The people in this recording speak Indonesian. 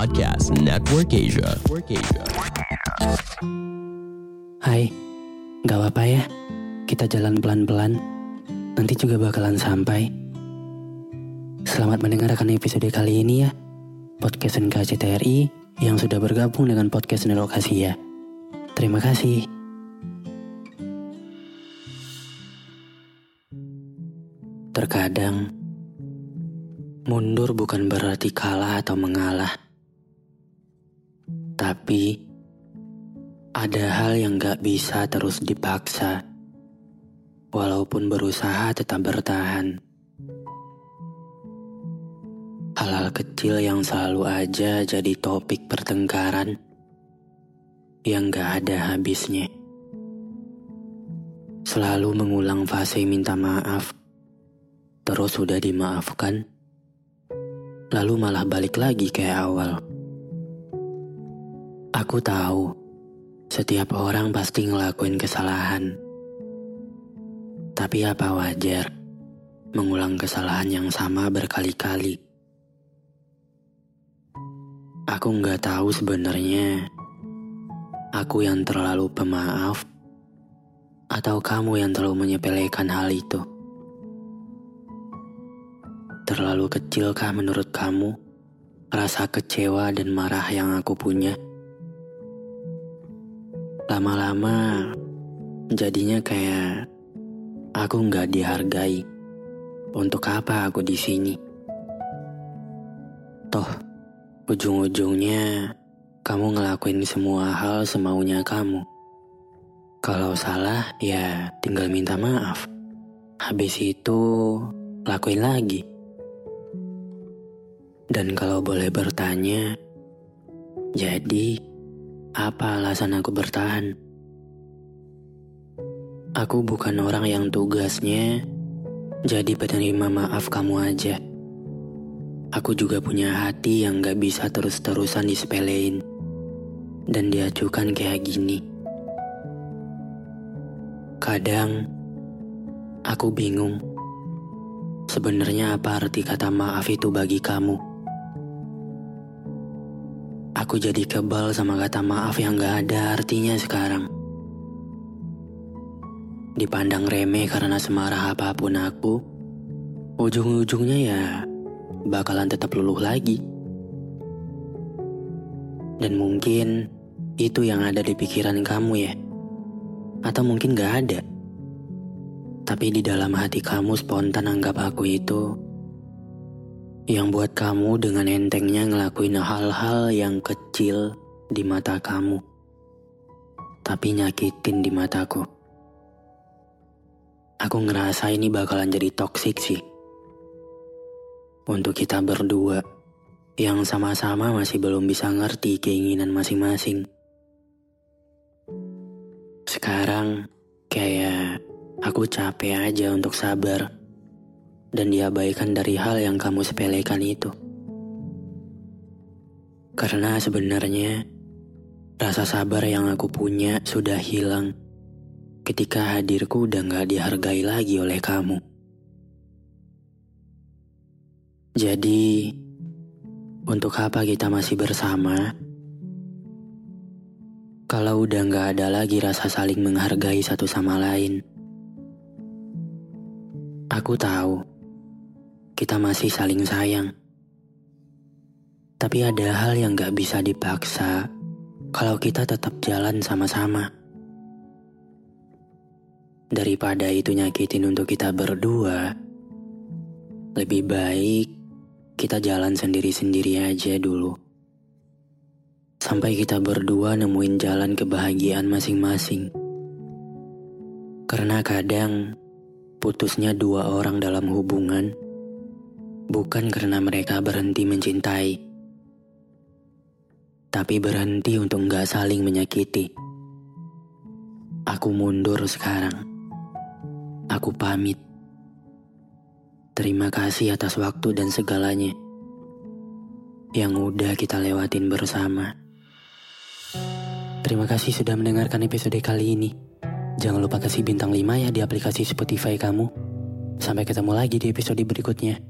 Podcast Network Asia. Asia. Hai, gak apa-apa ya. Kita jalan pelan-pelan. Nanti juga bakalan sampai. Selamat mendengarkan episode kali ini ya. Podcast NKCTRI yang sudah bergabung dengan podcast Nelokasi ya. Terima kasih. Terkadang, mundur bukan berarti kalah atau mengalah. Tapi, ada hal yang gak bisa terus dipaksa, walaupun berusaha tetap bertahan. Hal-hal kecil yang selalu aja jadi topik pertengkaran yang gak ada habisnya. Selalu mengulang fase minta maaf, terus sudah dimaafkan, lalu malah balik lagi kayak awal. Aku tahu setiap orang pasti ngelakuin kesalahan. Tapi apa wajar mengulang kesalahan yang sama berkali-kali? Aku nggak tahu sebenarnya aku yang terlalu pemaaf atau kamu yang terlalu menyepelekan hal itu. Terlalu kecilkah menurut kamu rasa kecewa dan marah yang aku punya? Lama-lama jadinya kayak aku nggak dihargai. Untuk apa aku di sini? Toh, ujung-ujungnya kamu ngelakuin semua hal semaunya kamu. Kalau salah, ya tinggal minta maaf. Habis itu, lakuin lagi. Dan kalau boleh bertanya, jadi apa alasan aku bertahan? Aku bukan orang yang tugasnya jadi penerima maaf kamu aja. Aku juga punya hati yang gak bisa terus-terusan disepelein dan diacukan kayak gini. Kadang aku bingung. Sebenarnya apa arti kata maaf itu bagi kamu? Aku jadi kebal sama kata maaf yang gak ada artinya sekarang. Dipandang remeh karena semarah apa pun aku, ujung-ujungnya ya bakalan tetap luluh lagi. Dan mungkin itu yang ada di pikiran kamu ya. Atau mungkin gak ada. Tapi di dalam hati kamu spontan anggap aku itu yang buat kamu dengan entengnya ngelakuin hal-hal yang kecil di mata kamu, tapi nyakitin di mataku. Aku ngerasa ini bakalan jadi toksik sih. Untuk kita berdua yang sama-sama masih belum bisa ngerti keinginan masing-masing. Sekarang kayak aku capek aja untuk sabar dan diabaikan dari hal yang kamu sepelekan itu. Karena sebenarnya rasa sabar yang aku punya sudah hilang ketika hadirku udah gak dihargai lagi oleh kamu. Jadi, untuk apa kita masih bersama? Kalau udah gak ada lagi rasa saling menghargai satu sama lain. Aku tahu kita masih saling sayang. Tapi ada hal yang gak bisa dipaksa kalau kita tetap jalan sama-sama. Daripada itu nyakitin untuk kita berdua, lebih baik kita jalan sendiri-sendiri aja dulu. Sampai kita berdua nemuin jalan kebahagiaan masing-masing. Karena kadang putusnya dua orang dalam hubungan bukan karena mereka berhenti mencintai, tapi berhenti untuk nggak saling menyakiti. Aku mundur sekarang. Aku pamit. Terima kasih atas waktu dan segalanya yang udah kita lewatin bersama. Terima kasih sudah mendengarkan episode kali ini. Jangan lupa kasih bintang 5 ya di aplikasi Spotify kamu. Sampai ketemu lagi di episode berikutnya.